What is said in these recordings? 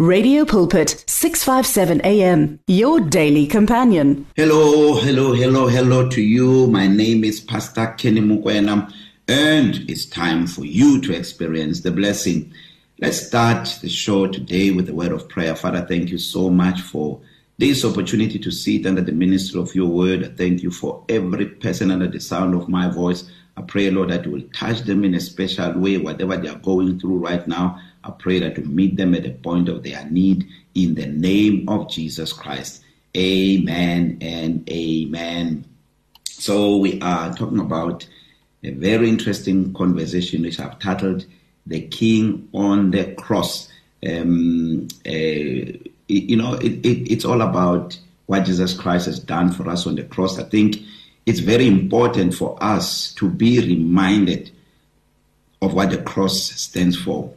Radio Pulpit 657 AM your daily companion. Hello, hello, hello, hello to you. My name is Pastor Kenny Mukwena and it's time for you to experience the blessing. Let's start the show today with a word of prayer. Father, thank you so much for this opportunity to sit under the ministry of your word. Thank you for every person under the sound of my voice. I pray, Lord, that you will touch them in a special way, whatever they are going through right now. I pray that you meet them at the point of their need in the name of Jesus Christ. Amen and amen. So, we are talking about a very interesting conversation which I've titled The King on the Cross. Um, uh, you know, it, it, it's all about what Jesus Christ has done for us on the cross. I think it's very important for us to be reminded of what the cross stands for,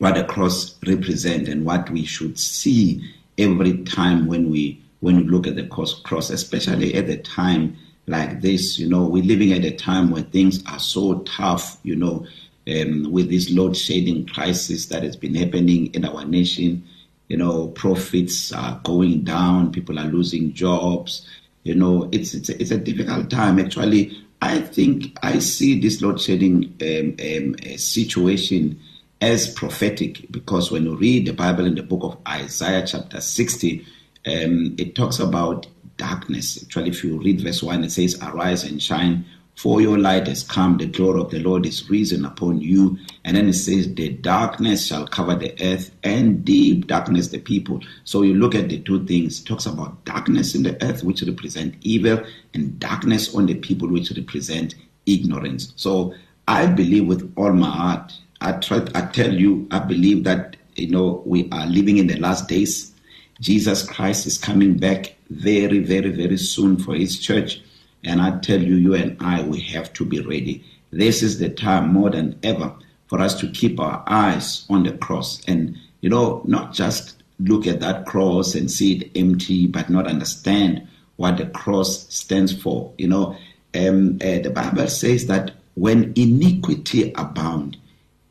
what the cross represents, and what we should see every time when we when we look at the cross, especially at a time like this. You know, we're living at a time where things are so tough. You know, um, with this load shedding crisis that has been happening in our nation. You know, profits are going down, people are losing jobs you know it's it's a, it's a difficult time actually i think i see this load shedding um, um, situation as prophetic because when you read the bible in the book of isaiah chapter 60 um, it talks about darkness actually if you read verse 1 it says arise and shine for your light has come, the glory of the Lord is risen upon you. And then it says, the darkness shall cover the earth and deep darkness the people. So you look at the two things, it talks about darkness in the earth, which represent evil, and darkness on the people, which represent ignorance. So I believe with all my heart, I try, I tell you, I believe that, you know, we are living in the last days. Jesus Christ is coming back very, very, very soon for his church. And I tell you, you and I, we have to be ready. This is the time more than ever for us to keep our eyes on the cross and, you know, not just look at that cross and see it empty, but not understand what the cross stands for. You know, um, uh, the Bible says that when iniquity abound,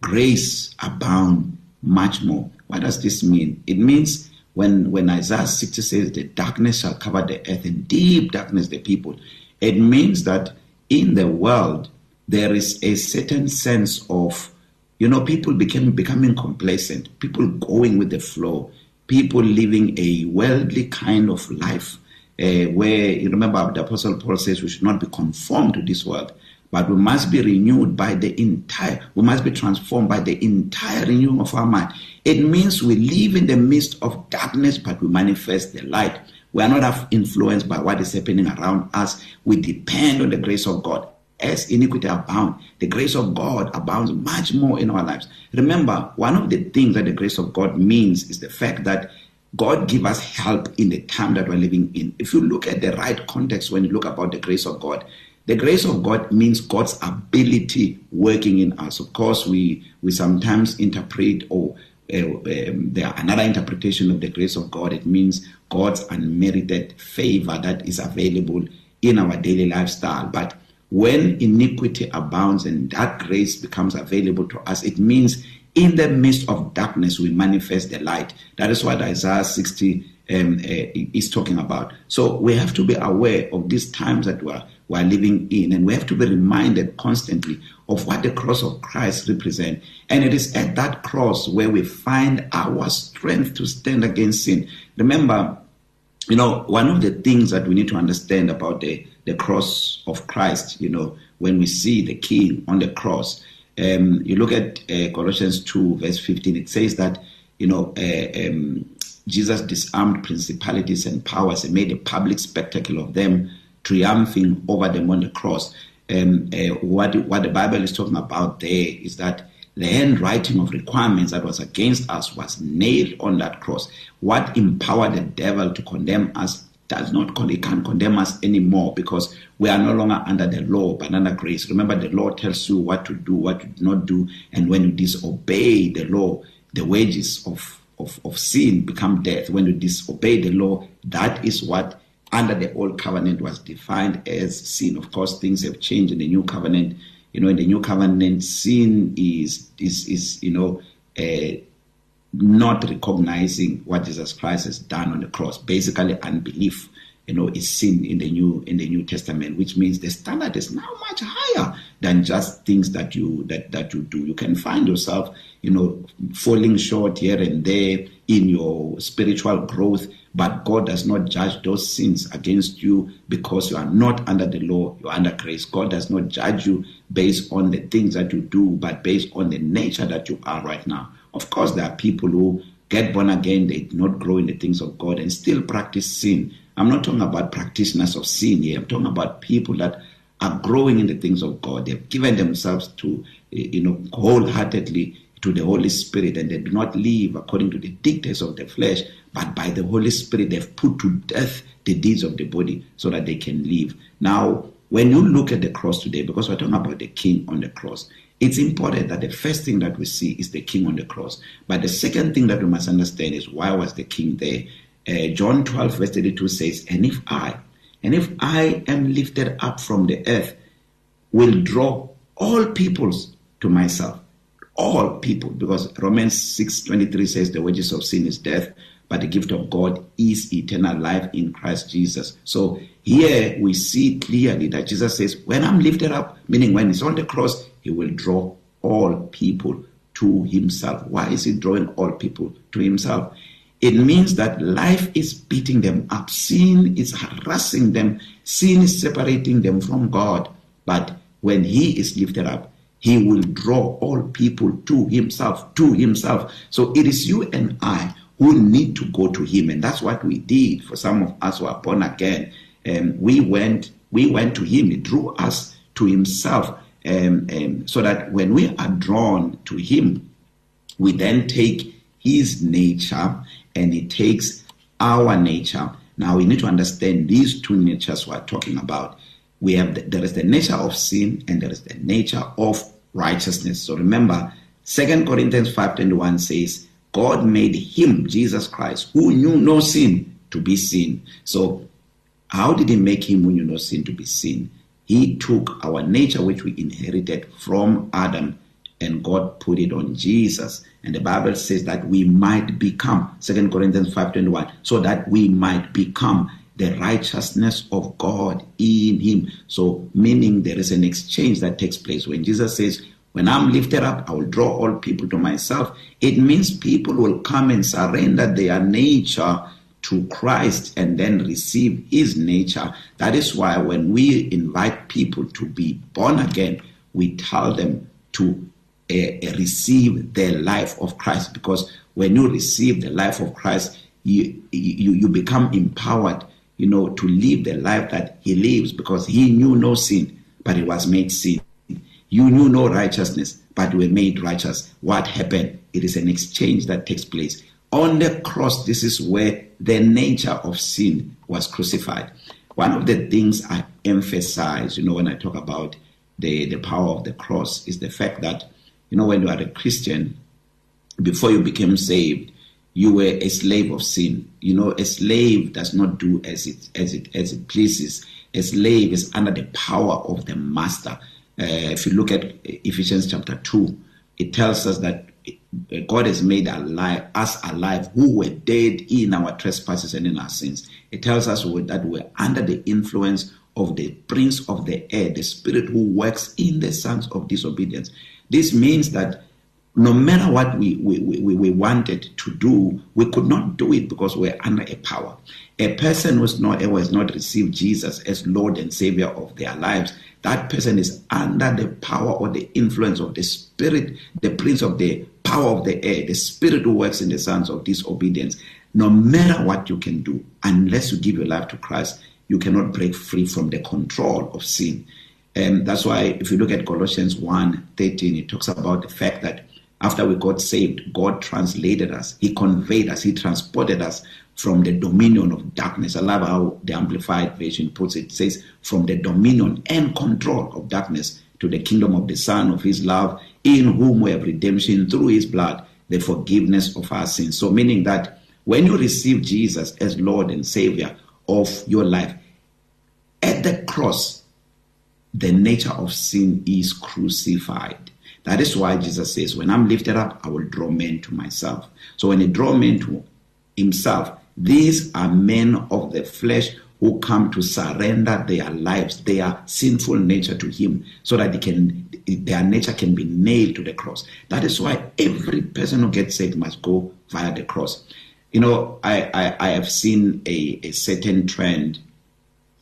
grace abound much more. What does this mean? It means when when Isaiah 60 says the darkness shall cover the earth and deep darkness the people, it means that in the world there is a certain sense of you know people became becoming complacent people going with the flow people living a worldly kind of life uh, where you remember the apostle paul says we should not be conformed to this world but we must be renewed by the entire we must be transformed by the entire renewing of our mind it means we live in the midst of darkness but we manifest the light we are not influenced by what is happening around us. We depend on the grace of God. As iniquity abound, the grace of God abounds much more in our lives. Remember, one of the things that the grace of God means is the fact that God give us help in the time that we're living in. If you look at the right context when you look about the grace of God, the grace of God means God's ability working in us. Of course, we we sometimes interpret or uh, um, there another interpretation of the grace of God. It means God's unmerited favor that is available in our daily lifestyle. But when iniquity abounds and that grace becomes available to us, it means in the midst of darkness we manifest the light. That is what Isaiah 60 um, uh, is talking about. So we have to be aware of these times that we're, we're living in, and we have to be reminded constantly of what the cross of Christ represents. And it is at that cross where we find our strength to stand against sin. Remember, you know, one of the things that we need to understand about the, the cross of Christ, you know, when we see the King on the cross, um, you look at uh, Colossians 2, verse 15, it says that, you know, uh, um, Jesus disarmed principalities and powers and made a public spectacle of them, triumphing over them on the cross. Um, uh, what, what the Bible is talking about there is that the handwriting of requirements that was against us was nailed on that cross. What empowered the devil to condemn us does not he can't condemn us anymore because we are no longer under the law but under grace. Remember, the law tells you what to do, what to not do, and when you disobey the law, the wages of, of, of sin become death. When you disobey the law, that is what under the old covenant was defined as sin. Of course, things have changed in the new covenant. You know, in the new covenant, sin is is is you know uh, not recognizing what Jesus Christ has done on the cross basically unbelief you know is sin in the new in the new testament which means the standard is now much higher than just things that you that that you do. You can find yourself you know falling short here and there in your spiritual growth but God does not judge those sins against you because you are not under the law you are under grace. God does not judge you based on the things that you do but based on the nature that you are right now. Of course there are people who get born again they do not grow in the things of God and still practice sin. I'm not talking about practitioners of sin here. I'm talking about people that are growing in the things of God. They've given themselves to, eh, you know, wholeheartedly to the Holy Spirit and they do not live according to the dictates of the flesh, but by the Holy Spirit they've put to death the deeds of the body so that they can live. Now, when you look at the cross today, because we're talking about the king on the cross, it's important that the first thing that we see is the king on the cross. But the second thing that we must understand is why was the king there? Uh, John 12 verse 32 says, "And if I, and if I am lifted up from the earth, will draw all peoples to myself." All people, because Romans 6:23 says the wages of sin is death, but the gift of God is eternal life in Christ Jesus. So here we see clearly that Jesus says, when I'm lifted up, meaning when he's on the cross, he will draw all people to himself. Why is he drawing all people to himself? It means that life is beating them up. Sin is harassing them. Sin is separating them from God. But when He is lifted up, He will draw all people to Himself, to Himself. So it is you and I who need to go to Him. And that's what we did for some of us who are born again. Um, we went we went to Him. He drew us to Himself. Um, um, so that when we are drawn to Him, we then take His nature and it takes our nature. Now we need to understand these two natures we're talking about. We have the, there is the nature of sin and there is the nature of righteousness. So remember, Second Corinthians 5:21 says, God made him, Jesus Christ, who knew no sin, to be sin. So how did he make him who knew no sin to be sin? He took our nature which we inherited from Adam and God put it on Jesus. And the Bible says that we might become, 2 Corinthians 5.21, so that we might become the righteousness of God in him. So meaning there is an exchange that takes place. When Jesus says, when I'm lifted up, I will draw all people to myself. It means people will come and surrender their nature to Christ and then receive his nature. That is why when we invite people to be born again, we tell them to receive the life of Christ because when you receive the life of Christ you, you you become empowered you know to live the life that he lives because he knew no sin but he was made sin. You knew no righteousness but were made righteous. What happened? It is an exchange that takes place. On the cross this is where the nature of sin was crucified. One of the things i emphasize you know when i talk about the the power of the cross is the fact that you know, when you are a Christian, before you became saved, you were a slave of sin. You know, a slave does not do as it as it as it pleases. A slave is under the power of the master. Uh, if you look at Ephesians chapter 2, it tells us that God has made alive us alive who were dead in our trespasses and in our sins. It tells us that we're under the influence of the prince of the air, the spirit who works in the sons of disobedience. This means that no matter what we, we, we, we wanted to do, we could not do it because we're under a power. A person who's not, who has not received Jesus as Lord and Savior of their lives, that person is under the power or the influence of the Spirit, the Prince of the power of the air, the Spirit who works in the sons of disobedience. No matter what you can do, unless you give your life to Christ, you cannot break free from the control of sin. And that's why if you look at Colossians 1:13, it talks about the fact that after we got saved, God translated us, He conveyed us, He transported us from the dominion of darkness. I love how the Amplified Version puts it. It says, from the dominion and control of darkness to the kingdom of the Son of His love, in whom we have redemption through His blood, the forgiveness of our sins. So, meaning that when you receive Jesus as Lord and Savior of your life, at the cross, the nature of sin is crucified. That is why Jesus says, When I'm lifted up, I will draw men to myself. So when he draw men to himself, these are men of the flesh who come to surrender their lives, their sinful nature to him, so that they can their nature can be nailed to the cross. That is why every person who gets saved must go via the cross. You know, I, I, I have seen a, a certain trend,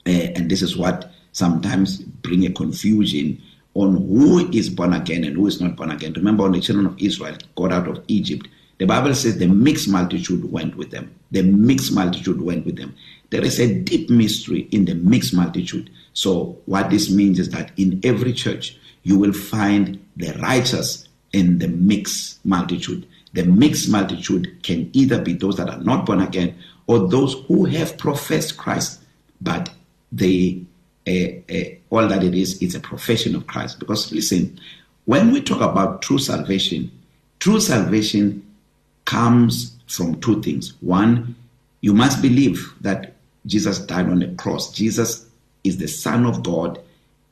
uh, and this is what sometimes bring a confusion on who is born again and who is not born again. Remember, when the children of Israel got out of Egypt, the Bible says the mixed multitude went with them. The mixed multitude went with them. There is a deep mystery in the mixed multitude. So, what this means is that in every church, you will find the righteous in the mixed multitude. The mixed multitude can either be those that are not born again or those who have professed Christ, but they all that it is is a profession of Christ. Because listen, when we talk about true salvation, true salvation comes from two things. One, you must believe that Jesus died on the cross. Jesus is the Son of God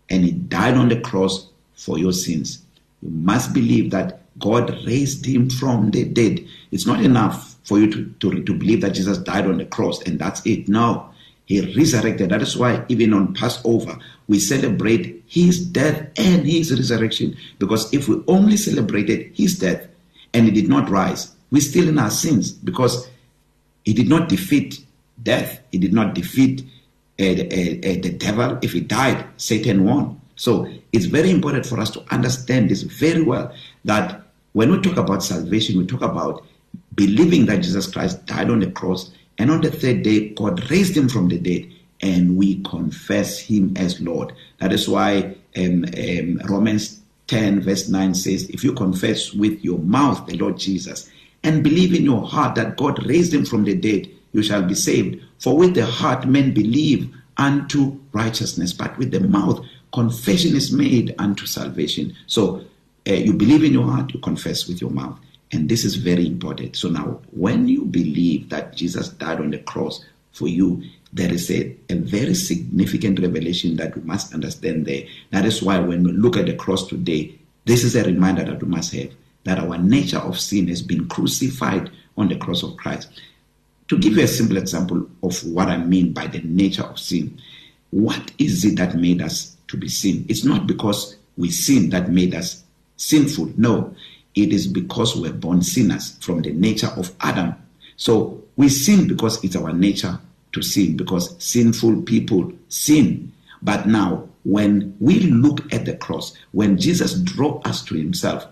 and He died on the cross for your sins. You must believe that God raised Him from the dead. It's not enough for you to, to, to believe that Jesus died on the cross and that's it. No, He resurrected. That is why even on Passover, we celebrate His death and His resurrection. Because if we only celebrated His death and He did not rise, we're still in our sins because He did not defeat death. He did not defeat uh, uh, uh, the devil. If he died, Satan won. So it's very important for us to understand this very well that when we talk about salvation, we talk about believing that Jesus Christ died on the cross and on the third day, God raised him from the dead and we confess him as Lord. That is why um, um, Romans 10, verse 9 says, If you confess with your mouth the Lord Jesus and believe in your heart that God raised him from the dead, you shall be saved. For with the heart men believe unto righteousness, but with the mouth confession is made unto salvation. So uh, you believe in your heart, you confess with your mouth. And this is very important. So now, when you believe that Jesus died on the cross for you, there is a, a very significant revelation that we must understand there. That is why when we look at the cross today, this is a reminder that we must have that our nature of sin has been crucified on the cross of Christ. To give you a simple example of what I mean by the nature of sin, what is it that made us to be sin? It's not because we sin that made us sinful. No, it is because we're born sinners from the nature of Adam. So we sin because it's our nature to sin, because sinful people sin. But now, when we look at the cross, when Jesus drew us to himself,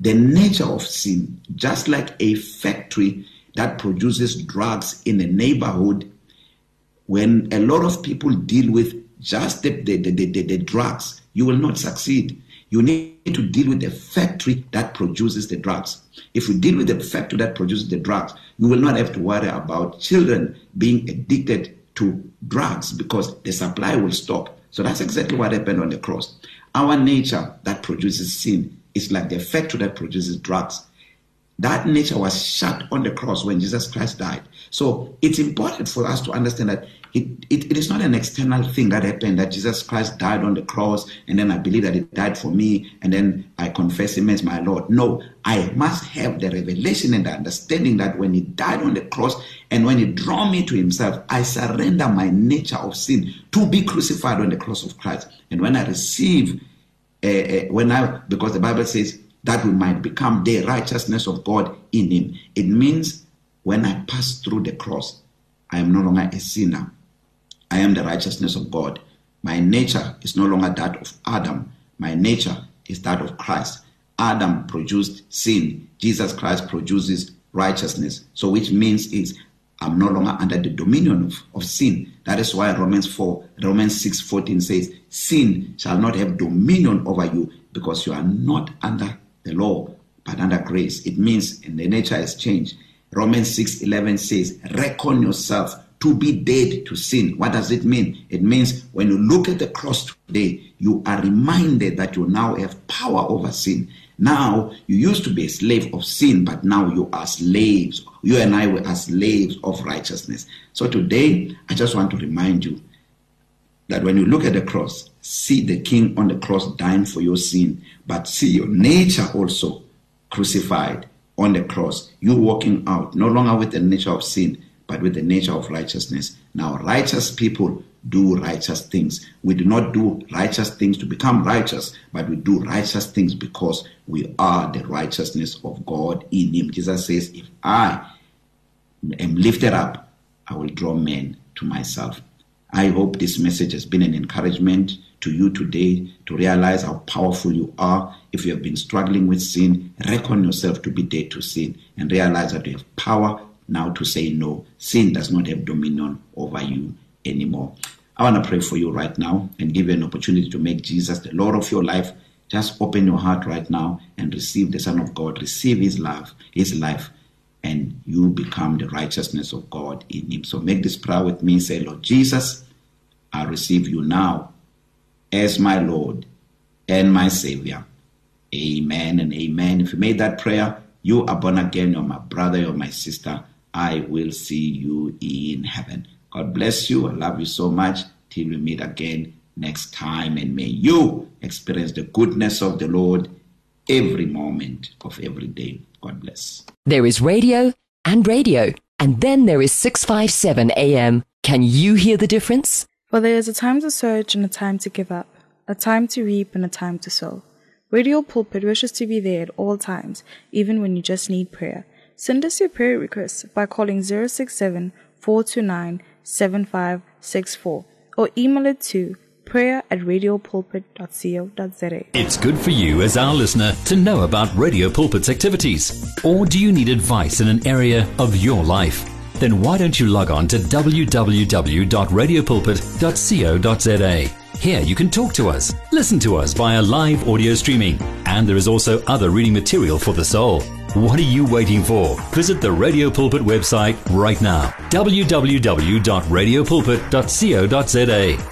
the nature of sin, just like a factory that produces drugs in a neighborhood, when a lot of people deal with just the, the, the, the, the drugs, you will not succeed. You need to deal with the factory that produces the drugs. If you deal with the factory that produces the drugs, you will not have to worry about children being addicted to drugs because the supply will stop. So that's exactly what happened on the cross. Our nature that produces sin is like the factory that produces drugs. That nature was shut on the cross when Jesus Christ died. So it's important for us to understand that it, it, it is not an external thing that happened that Jesus Christ died on the cross and then I believe that he died for me and then I confess him as my Lord. No, I must have the revelation and the understanding that when he died on the cross and when he drew me to himself, I surrender my nature of sin to be crucified on the cross of Christ. And when I receive, uh, uh, when I, because the Bible says, that we might become the righteousness of God in him. It means when I pass through the cross, I am no longer a sinner. I am the righteousness of God. My nature is no longer that of Adam. My nature is that of Christ. Adam produced sin. Jesus Christ produces righteousness. So which means is I'm no longer under the dominion of, of sin. That is why Romans 4, Romans 6 14 says, Sin shall not have dominion over you because you are not under the law, but under grace. It means the nature has changed. Romans 6:11 says, "Reckon yourself to be dead to sin." What does it mean? It means when you look at the cross today, you are reminded that you now have power over sin. Now, you used to be a slave of sin, but now you are slaves. You and I were slaves of righteousness. So today, I just want to remind you that when you look at the cross, see the king on the cross dying for your sin, but see your nature also crucified on the cross. You walking out no longer with the nature of sin, but with the nature of righteousness. Now, righteous people do righteous things. We do not do righteous things to become righteous, but we do righteous things because we are the righteousness of God in Him. Jesus says, If I am lifted up, I will draw men to myself. I hope this message has been an encouragement to you today to realize how powerful you are. If you have been struggling with sin, reckon yourself to be dead to sin and realize that you have power now to say no. Sin does not have dominion over you anymore. I want to pray for you right now and give you an opportunity to make Jesus the Lord of your life. Just open your heart right now and receive the Son of God, receive His love, His life, and you become the righteousness of God in Him. So make this prayer with me. Say, Lord Jesus, I receive you now as my Lord and my Savior. Amen and amen. If you made that prayer, you are born again, you're my brother, you're my sister. I will see you in heaven. God bless you. I love you so much. Till we meet again next time. And may you experience the goodness of the Lord every moment of every day. God bless. There is radio and radio, and then there is 657 AM. Can you hear the difference? For there is a time to search and a time to give up, a time to reap and a time to sow. Radio Pulpit wishes to be there at all times, even when you just need prayer. Send us your prayer requests by calling 067 429 7564 or email it to prayer at radiopulpit.co.za. It's good for you as our listener to know about Radio Pulpit's activities. Or do you need advice in an area of your life? Then why don't you log on to www.radiopulpit.co.za? Here you can talk to us, listen to us via live audio streaming, and there is also other reading material for the soul. What are you waiting for? Visit the Radio Pulpit website right now www.radiopulpit.co.za.